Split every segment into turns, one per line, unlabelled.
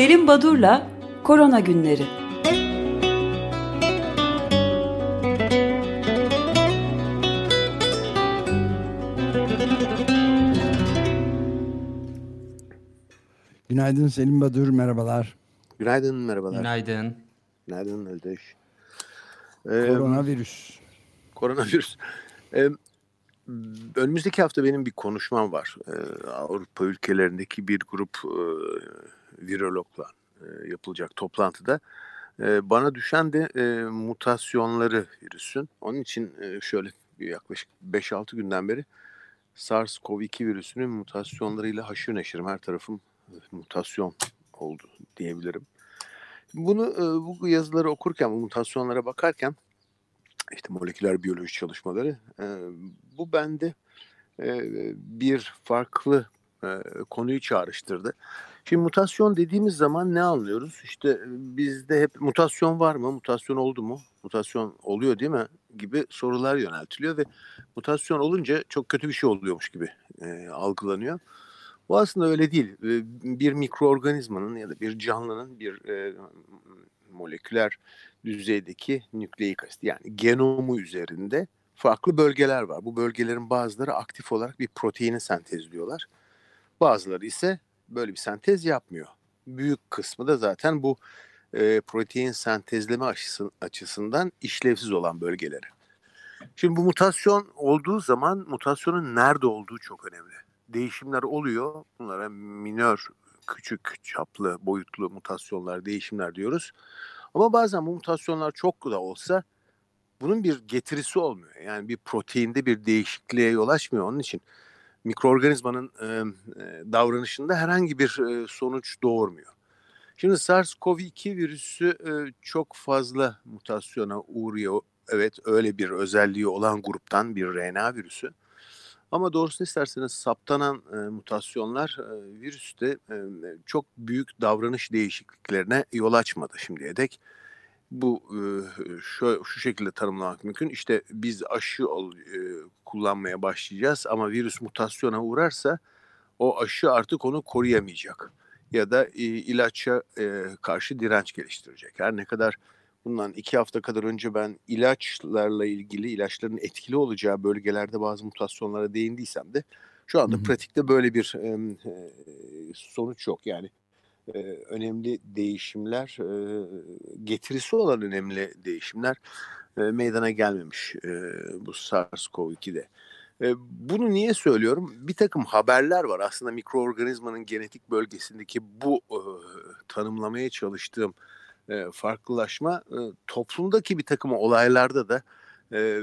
Selim Badur'la Korona Günleri.
Günaydın Selim Badur, merhabalar.
Günaydın, merhabalar.
Günaydın.
Günaydın Özdeş. Ee,
Koronavirüs.
koronavirüs. Ee, önümüzdeki hafta benim bir konuşmam var. Ee, Avrupa ülkelerindeki bir grup e, virologla e, yapılacak toplantıda. E, bana düşen de e, mutasyonları virüsün. Onun için şöyle yaklaşık 5-6 günden beri SARS-CoV-2 virüsünün mutasyonlarıyla haşır neşirim. Her tarafım mutasyon oldu diyebilirim. Bunu bu yazıları okurken, bu mutasyonlara bakarken işte moleküler biyoloji çalışmaları e, bu bende e, bir farklı e, konuyu çağrıştırdı. Şimdi mutasyon dediğimiz zaman ne anlıyoruz? İşte bizde hep mutasyon var mı? Mutasyon oldu mu? Mutasyon oluyor değil mi? Gibi sorular yöneltiliyor ve mutasyon olunca çok kötü bir şey oluyormuş gibi e, algılanıyor. Bu aslında öyle değil. Bir mikroorganizmanın ya da bir canlının bir e, moleküler düzeydeki nükleik asit yani genomu üzerinde farklı bölgeler var. Bu bölgelerin bazıları aktif olarak bir proteini sentezliyorlar. Bazıları ise böyle bir sentez yapmıyor. Büyük kısmı da zaten bu e, protein sentezleme açısı, açısından işlevsiz olan bölgeleri. Şimdi bu mutasyon olduğu zaman mutasyonun nerede olduğu çok önemli. Değişimler oluyor. Bunlara minör, küçük çaplı, boyutlu mutasyonlar, değişimler diyoruz. Ama bazen bu mutasyonlar çok da olsa bunun bir getirisi olmuyor. Yani bir proteinde bir değişikliğe yol açmıyor. Onun için mikroorganizmanın e, davranışında herhangi bir e, sonuç doğurmuyor. Şimdi SARS-CoV-2 virüsü e, çok fazla mutasyona uğruyor. Evet öyle bir özelliği olan gruptan bir RNA virüsü. Ama doğrusunu isterseniz saptanan e, mutasyonlar e, virüste e, çok büyük davranış değişikliklerine yol açmadı şimdiye dek. Bu e, şu, şu şekilde tanımlamak mümkün. İşte biz aşı ol, e, kullanmaya başlayacağız ama virüs mutasyona uğrarsa o aşı artık onu koruyamayacak ya da e, ilaça e, karşı direnç geliştirecek. Her ne kadar bundan iki hafta kadar önce ben ilaçlarla ilgili ilaçların etkili olacağı bölgelerde bazı mutasyonlara değindiysem de şu anda hı hı. pratikte böyle bir e, sonuç yok. Yani e, önemli değişimler, e, getirisi olan önemli değişimler e, meydana gelmemiş e, bu SARS-CoV-2'de. E, bunu niye söylüyorum? Bir takım haberler var aslında mikroorganizmanın genetik bölgesindeki bu e, tanımlamaya çalıştığım e, farklılaşma e, toplumdaki bir takım olaylarda da e,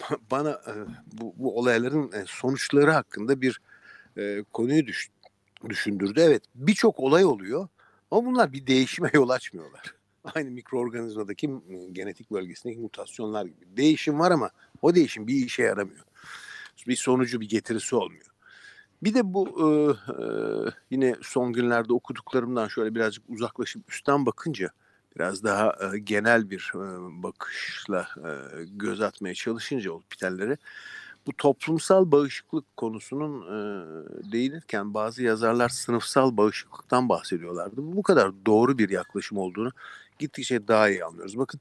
bana e, bu, bu olayların e, sonuçları hakkında bir e, konuyu düş, düşündürdü. Evet birçok olay oluyor ama bunlar bir değişime yol açmıyorlar. Aynı mikroorganizmadaki genetik bölgesindeki mutasyonlar gibi. Değişim var ama o değişim bir işe yaramıyor. Bir sonucu bir getirisi olmuyor. Bir de bu e, e, yine son günlerde okuduklarımdan şöyle birazcık uzaklaşıp üstten bakınca biraz daha e, genel bir e, bakışla e, göz atmaya çalışınca hospitallere bu toplumsal bağışıklık konusunun e, değinirken bazı yazarlar sınıfsal bağışıklıktan bahsediyorlardı. Bu, kadar doğru bir yaklaşım olduğunu gittikçe daha iyi anlıyoruz. Bakın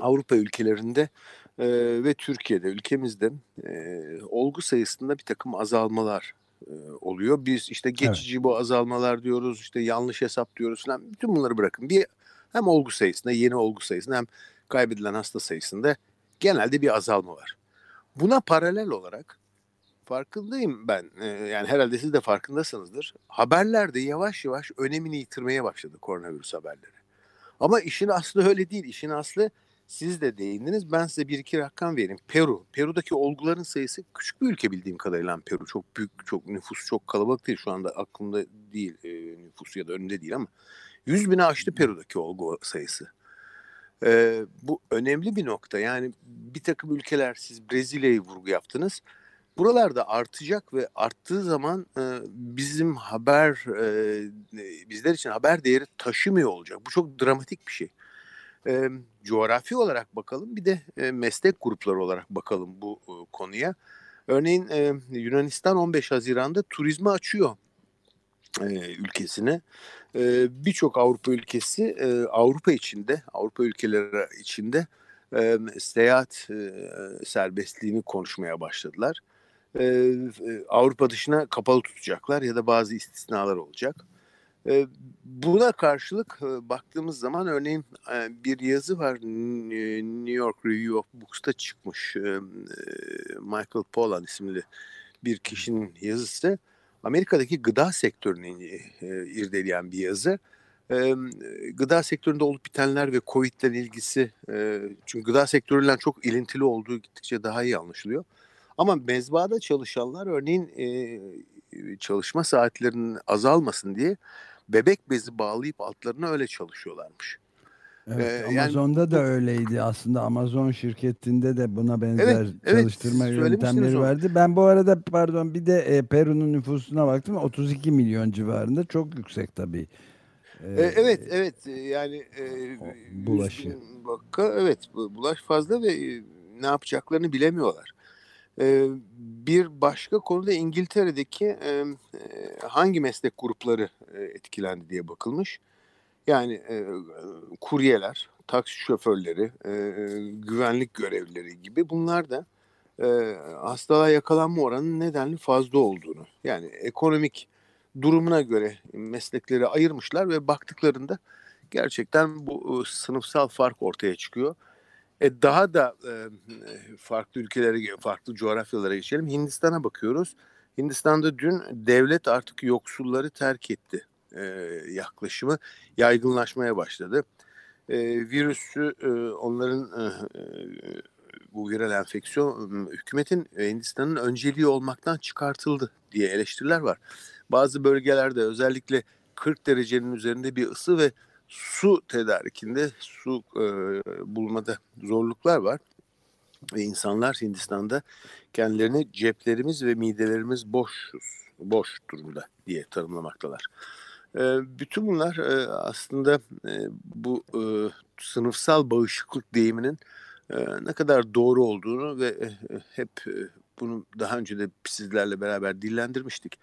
Avrupa ülkelerinde e, ve Türkiye'de ülkemizde e, olgu sayısında bir takım azalmalar e, oluyor. Biz işte geçici evet. bu azalmalar diyoruz, işte yanlış hesap diyoruz falan. Bütün bunları bırakın. Bir hem olgu sayısında, yeni olgu sayısında hem kaybedilen hasta sayısında genelde bir azalma var. Buna paralel olarak farkındayım ben. E, yani herhalde siz de farkındasınızdır. Haberlerde yavaş yavaş önemini yitirmeye başladı koronavirüs haberleri. Ama işin aslı öyle değil. İşin aslı siz de değindiniz. Ben size bir iki rakam vereyim. Peru. Peru'daki olguların sayısı küçük bir ülke bildiğim kadarıyla Peru. Çok büyük, çok nüfus çok kalabalık değil. Şu anda aklımda değil e, nüfusu ya da önünde değil ama 100 bini aştı Peru'daki olgu sayısı. E, bu önemli bir nokta. Yani bir takım ülkeler siz Brezilya'yı vurgu yaptınız. Buralarda artacak ve arttığı zaman e, bizim haber e, bizler için haber değeri taşımıyor olacak. Bu çok dramatik bir şey. E, coğrafi olarak bakalım bir de e, meslek grupları olarak bakalım bu e, konuya. Örneğin e, Yunanistan 15 Haziran'da turizmi açıyor. e, ülkesine. E, Birçok Avrupa ülkesi e, Avrupa içinde, Avrupa ülkeleri içinde e, seyahat e, serbestliğini konuşmaya başladılar. E, e, Avrupa dışına kapalı tutacaklar ya da bazı istisnalar olacak. E, buna karşılık e, baktığımız zaman örneğin e, bir yazı var New York Review of Books'ta çıkmış e, Michael Pollan isimli bir kişinin yazısı. Amerika'daki gıda sektörünü e, irdeleyen bir yazı. E, gıda sektöründe olup bitenler ve Covid'den ilgisi e, çünkü gıda sektörüyle çok ilintili olduğu gittikçe daha iyi anlaşılıyor. Ama mezbada çalışanlar örneğin e, çalışma saatlerinin azalmasın diye bebek bezi bağlayıp altlarına öyle çalışıyorlarmış.
Evet, ee, Amazon'da yani, da öyleydi aslında. Amazon şirketinde de buna benzer
evet,
çalıştırma evet, yöntemleri vardı. Ben bu arada pardon bir de e, Peru'nun nüfusuna baktım. 32 milyon civarında çok yüksek tabii.
Ee, evet evet yani e,
bulaşı.
Vaka, evet bulaş fazla ve e, ne yapacaklarını bilemiyorlar. Bir başka konuda İngiltere'deki e, hangi meslek grupları e, etkilendi diye bakılmış. Yani e, kuryeler, taksi şoförleri, e, güvenlik görevlileri gibi bunlar da e, hastalığa yakalanma oranının nedenli fazla olduğunu yani ekonomik durumuna göre meslekleri ayırmışlar ve baktıklarında gerçekten bu e, sınıfsal fark ortaya çıkıyor. E, daha da e, farklı ülkelere, farklı coğrafyalara geçelim. Hindistan'a bakıyoruz. Hindistan'da dün devlet artık yoksulları terk etti e, yaklaşımı yaygınlaşmaya başladı. E, virüsü onların bu viral enfeksiyon hükümetin Hindistan'ın önceliği olmaktan çıkartıldı diye eleştiriler var. Bazı bölgelerde özellikle 40 derecenin üzerinde bir ısı ve su tedarikinde, su e, bulmada zorluklar var. Ve insanlar Hindistan'da kendilerini ceplerimiz ve midelerimiz boşuz, boş durumda diye tanımlamaktalar. Bütün bunlar aslında bu sınıfsal bağışıklık deyiminin ne kadar doğru olduğunu ve hep bunu daha önce de sizlerle beraber dillendirmiştik.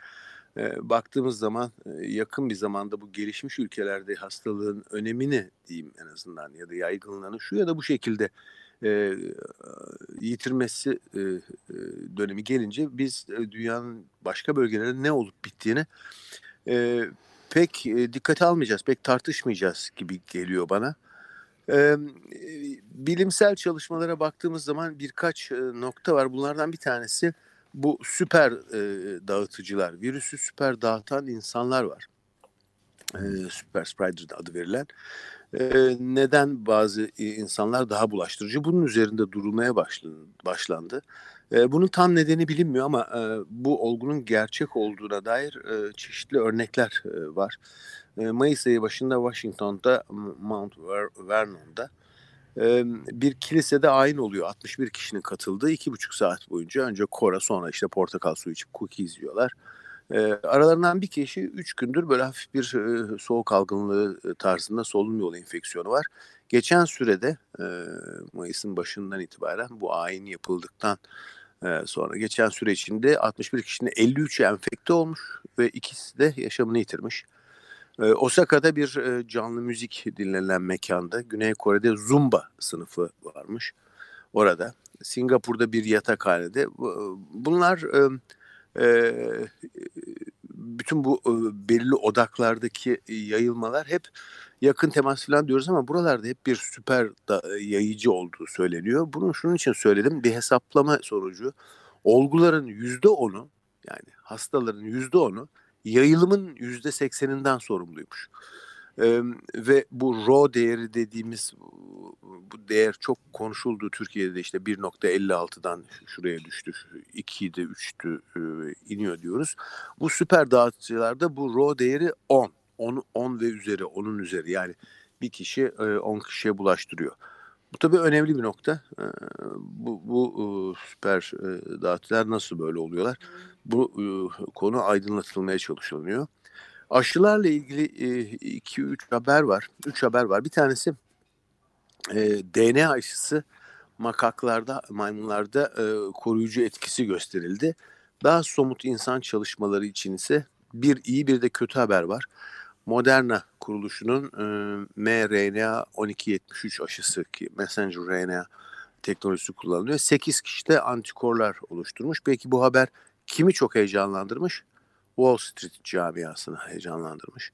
Baktığımız zaman yakın bir zamanda bu gelişmiş ülkelerde hastalığın önemini diyeyim en azından ya da yaygınlığını şu ya da bu şekilde yitirmesi dönemi gelince biz dünyanın başka bölgelerinde ne olup bittiğini pek e, dikkate almayacağız, pek tartışmayacağız gibi geliyor bana. E, bilimsel çalışmalara baktığımız zaman birkaç e, nokta var. Bunlardan bir tanesi bu süper e, dağıtıcılar, virüsü süper dağıtan insanlar var. E, süper spreader adı verilen. E, neden bazı insanlar daha bulaştırıcı? Bunun üzerinde durulmaya başlandı. E, bunun tam nedeni bilinmiyor ama e, bu olgunun gerçek olduğuna dair e, çeşitli örnekler e, var. E, Mayıs ayı başında Washington'da Mount Vernon'da bir kilisede ayin oluyor. 61 kişinin katıldığı iki buçuk saat boyunca önce kora sonra işte portakal suyu içip cookies yiyorlar. E, aralarından bir kişi üç gündür böyle hafif bir soğuk algınlığı tarzında solunum yolu enfeksiyonu var. Geçen sürede Mayıs'ın başından itibaren bu ayin yapıldıktan sonra geçen süre içinde 61 kişinin 53'ü enfekte olmuş ve ikisi de yaşamını yitirmiş. Osaka'da bir canlı müzik dinlenen mekanda Güney Kore'de Zumba sınıfı varmış orada. Singapur'da bir yatakhanede. Bunlar bütün bu belirli odaklardaki yayılmalar hep yakın temas falan diyoruz ama buralarda hep bir süper yayıcı olduğu söyleniyor. Bunu şunun için söyledim. Bir hesaplama sonucu olguların yüzde onu yani hastaların yüzde onu yayılımın yüzde sekseninden sorumluymuş. Ee, ve bu RO değeri dediğimiz bu değer çok konuşuldu Türkiye'de işte 1.56'dan şuraya düştü 2'de 3'tü e, iniyor diyoruz. Bu süper dağıtıcılarda bu RO değeri 10. 10, 10 ve üzeri, onun üzeri yani bir kişi 10 e, kişiye bulaştırıyor. Bu tabii önemli bir nokta. E, bu, bu e, süper dağıtılar nasıl böyle oluyorlar? Bu konu aydınlatılmaya çalışılıyor. Aşılarla ilgili 2-3 haber var. 3 haber var. Bir tanesi DNA aşısı makaklarda, maymunlarda koruyucu etkisi gösterildi. Daha somut insan çalışmaları için ise bir iyi bir de kötü haber var. Moderna kuruluşunun e, mRNA 1273 aşısı ki messenger RNA teknolojisi kullanılıyor. 8 kişi de antikorlar oluşturmuş. Belki bu haber kimi çok heyecanlandırmış? Wall Street camiasını heyecanlandırmış.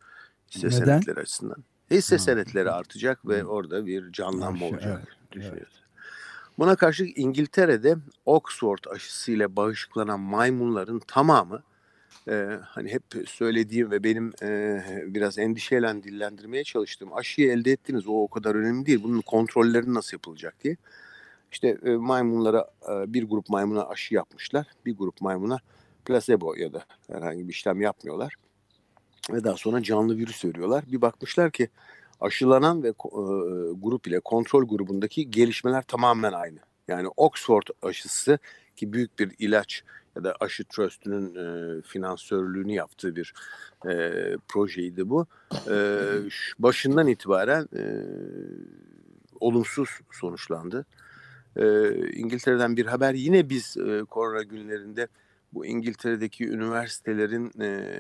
Hisse Neden? senetleri açısından. Hisse ha. senetleri artacak ve orada bir canlanma olacak evet, düşünüyoruz. Evet. Buna karşılık İngiltere'de Oxford aşısıyla bağışıklanan maymunların tamamı e, hani hep söylediğim ve benim e, biraz endişeyle dillendirmeye çalıştığım aşıyı elde ettiniz o o kadar önemli değil. Bunun kontrolleri nasıl yapılacak diye. İşte e, maymunlara e, bir grup maymuna aşı yapmışlar. Bir grup maymuna plasebo ya da herhangi bir işlem yapmıyorlar. Ve daha sonra canlı virüs veriyorlar. Bir bakmışlar ki aşılanan ve e, grup ile kontrol grubundaki gelişmeler tamamen aynı. Yani Oxford aşısı ki büyük bir ilaç ya da aşı trust'ünün e, finansörlüğünü yaptığı bir e, projeydi bu. E, başından itibaren e, olumsuz sonuçlandı. E, İngiltere'den bir haber yine biz e, korona günlerinde bu İngiltere'deki üniversitelerin e,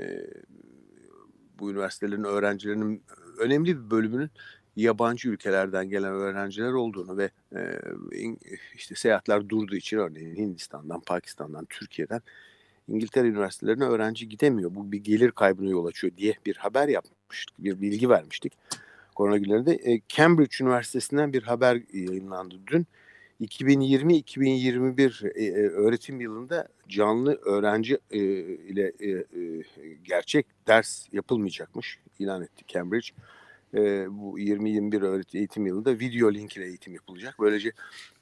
bu üniversitelerin öğrencilerinin önemli bir bölümünün yabancı ülkelerden gelen öğrenciler olduğunu ve e, işte seyahatler durduğu için örneğin Hindistan'dan, Pakistan'dan, Türkiye'den İngiltere üniversitelerine öğrenci gidemiyor. Bu bir gelir kaybına yol açıyor diye bir haber yapmıştık, bir bilgi vermiştik. Korona günlerinde e, Cambridge Üniversitesi'nden bir haber yayınlandı dün. 2020-2021 e, e, öğretim yılında canlı öğrenci ile gerçek ders yapılmayacakmış ilan etti Cambridge e, bu 20-21 öğretim eğitim yılında video link ile eğitim yapılacak. Böylece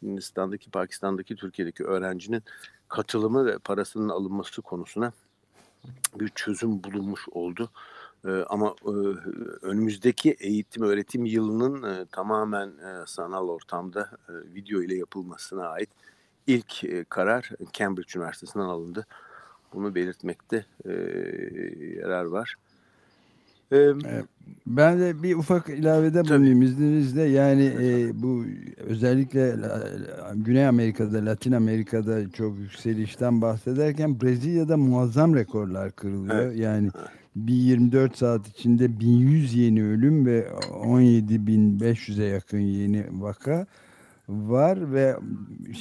Hindistan'daki, Pakistan'daki, Türkiye'deki öğrencinin katılımı ve parasının alınması konusuna bir çözüm bulunmuş oldu. E, ama e, önümüzdeki eğitim öğretim yılının e, tamamen e, sanal ortamda e, video ile yapılmasına ait ilk e, karar Cambridge Üniversitesi'nden alındı. Bunu belirtmekte e, yarar var.
Ee, ben de bir ufak ilavede bulunayım izninizle. Yani e, bu özellikle Güney Amerika'da, Latin Amerika'da çok yükselişten bahsederken Brezilya'da muazzam rekorlar kırılıyor. Evet. Yani bir 24 saat içinde 1100 yeni ölüm ve 17.500'e yakın yeni vaka var ve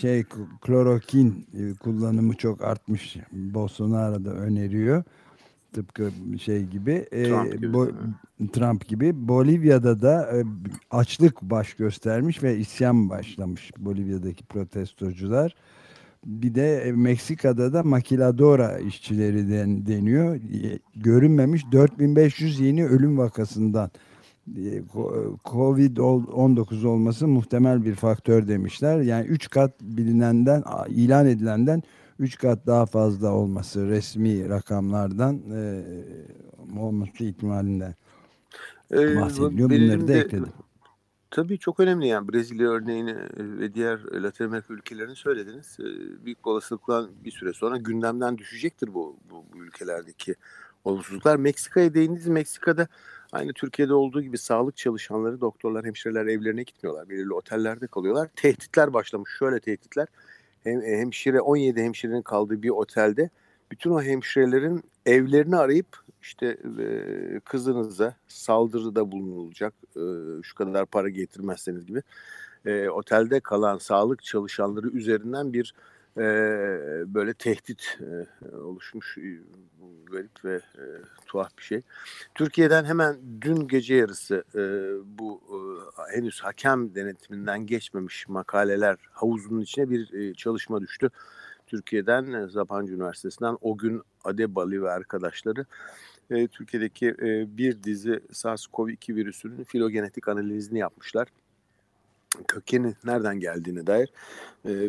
şey klorokin e, kullanımı çok artmış. Bolsonaro da öneriyor. Tıpkı şey gibi. E, Trump gibi. Bo Trump gibi. Bolivya'da da e, açlık baş göstermiş ve isyan başlamış Bolivya'daki protestocular. Bir de e, Meksika'da da makiladora işçileri den, deniyor. E, görünmemiş 4500 yeni ölüm vakasından Covid-19 olması muhtemel bir faktör demişler. Yani 3 kat bilinenden, ilan edilenden 3 kat daha fazla olması resmi rakamlardan e, olması ihtimalinden ee, bahsediliyor. Bunları da ekledim.
Tabii çok önemli yani Brezilya örneğini ve diğer Latin Amerika ülkelerini söylediniz. Büyük olasılıkla bir süre sonra gündemden düşecektir bu, bu, bu ülkelerdeki olumsuzluklar. Meksika'ya değindiniz. Meksika'da aynı Türkiye'de olduğu gibi sağlık çalışanları, doktorlar, hemşireler evlerine gitmiyorlar. Belirli otellerde kalıyorlar. Tehditler başlamış. Şöyle tehditler hem, hemşire 17 hemşirenin kaldığı bir otelde bütün o hemşirelerin evlerini arayıp işte e, kızınıza saldırıda bulunulacak e, şu kadar para getirmezseniz gibi e, otelde kalan sağlık çalışanları üzerinden bir e, böyle tehdit e, oluşmuş garip ve e, tuhaf bir şey. Türkiye'den hemen dün gece yarısı e, bu henüz hakem denetiminden geçmemiş makaleler havuzunun içine bir e, çalışma düştü. Türkiye'den e, Üniversitesi'nden o gün Adebali ve arkadaşları e, Türkiye'deki e, bir dizi SARS-CoV-2 virüsünün filogenetik analizini yapmışlar kökeni nereden geldiğine dair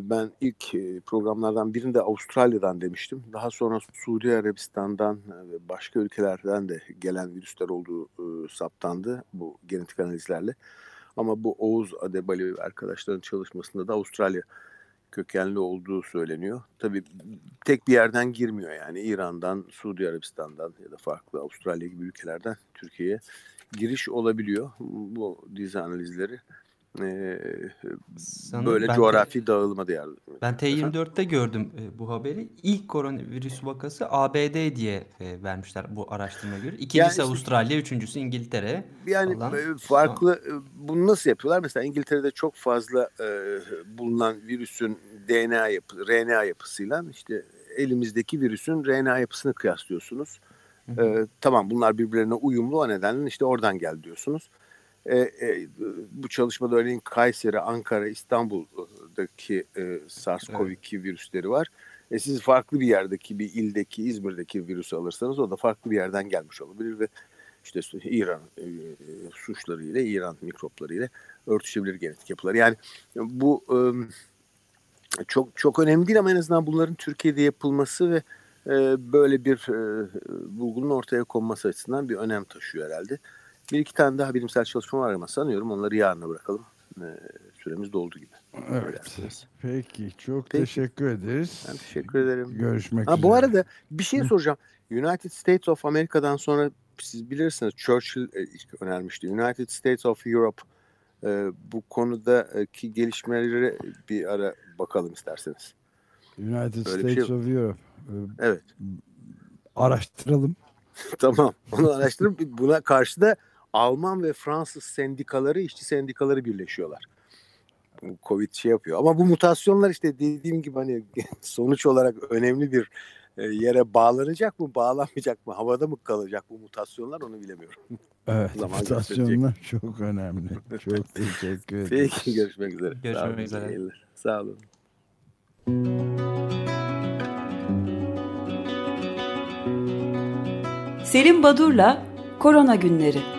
ben ilk programlardan birinde Avustralya'dan demiştim. Daha sonra Suudi Arabistan'dan ve başka ülkelerden de gelen virüsler olduğu saptandı bu genetik analizlerle. Ama bu Oğuz Adebali ve arkadaşların çalışmasında da Avustralya kökenli olduğu söyleniyor. Tabii tek bir yerden girmiyor yani İran'dan, Suudi Arabistan'dan ya da farklı Avustralya gibi ülkelerden Türkiye'ye giriş olabiliyor. Bu dizi analizleri e, böyle ben coğrafi dağılma diyarlı.
Ben T24'te gördüm e, bu haberi. İlk koronavirüs vakası ABD diye e, vermişler bu araştırmaya göre. İkincisi yani işte, Avustralya, üçüncüsü İngiltere.
Yani falan. Farklı bunu nasıl yapıyorlar? Mesela İngiltere'de çok fazla e, bulunan virüsün DNA yapı, RNA yapısıyla işte elimizdeki virüsün RNA yapısını kıyaslıyorsunuz. Hı hı. E, tamam bunlar birbirlerine uyumlu o nedenle işte oradan gel diyorsunuz. E, e, bu çalışmada örneğin Kayseri, Ankara, İstanbul'daki e, SARS-CoV-2 evet. virüsleri var. E, siz farklı bir yerdeki bir ildeki İzmir'deki virüsü alırsanız o da farklı bir yerden gelmiş olabilir ve işte İran e, suçları ile İran mikropları ile örtüşebilir genetik yapılar. Yani bu e, çok çok önemli değil ama en azından bunların Türkiye'de yapılması ve e, böyle bir e, bulgunun ortaya konması açısından bir önem taşıyor herhalde. Bir iki tane daha bilimsel çalışma var ama sanıyorum onları yarına bırakalım. E, süremiz doldu gibi.
Evet. Peki çok Peki. teşekkür ederiz.
Ben teşekkür ederim.
Görüşmek
ha,
üzere.
Bu arada bir şey soracağım. United States of America'dan sonra siz bilirsiniz Churchill e, önermişti. United States of Europe e, bu konudaki gelişmeleri bir ara bakalım isterseniz.
United Böyle States şey... of Europe.
Evet.
Araştıralım.
tamam. Onu araştırıp buna karşı da Alman ve Fransız sendikaları, işçi sendikaları birleşiyorlar. Covid şey yapıyor. Ama bu mutasyonlar işte dediğim gibi hani sonuç olarak önemli bir e, yere bağlanacak mı, bağlanmayacak mı, havada mı kalacak bu mutasyonlar onu bilemiyorum.
Evet, Zaman mutasyonlar çok önemli. Çok teşekkür ederim.
Peki, görüşmek üzere.
Görüşmek üzere.
Sağ olun.
Selim Badur'la Korona Günleri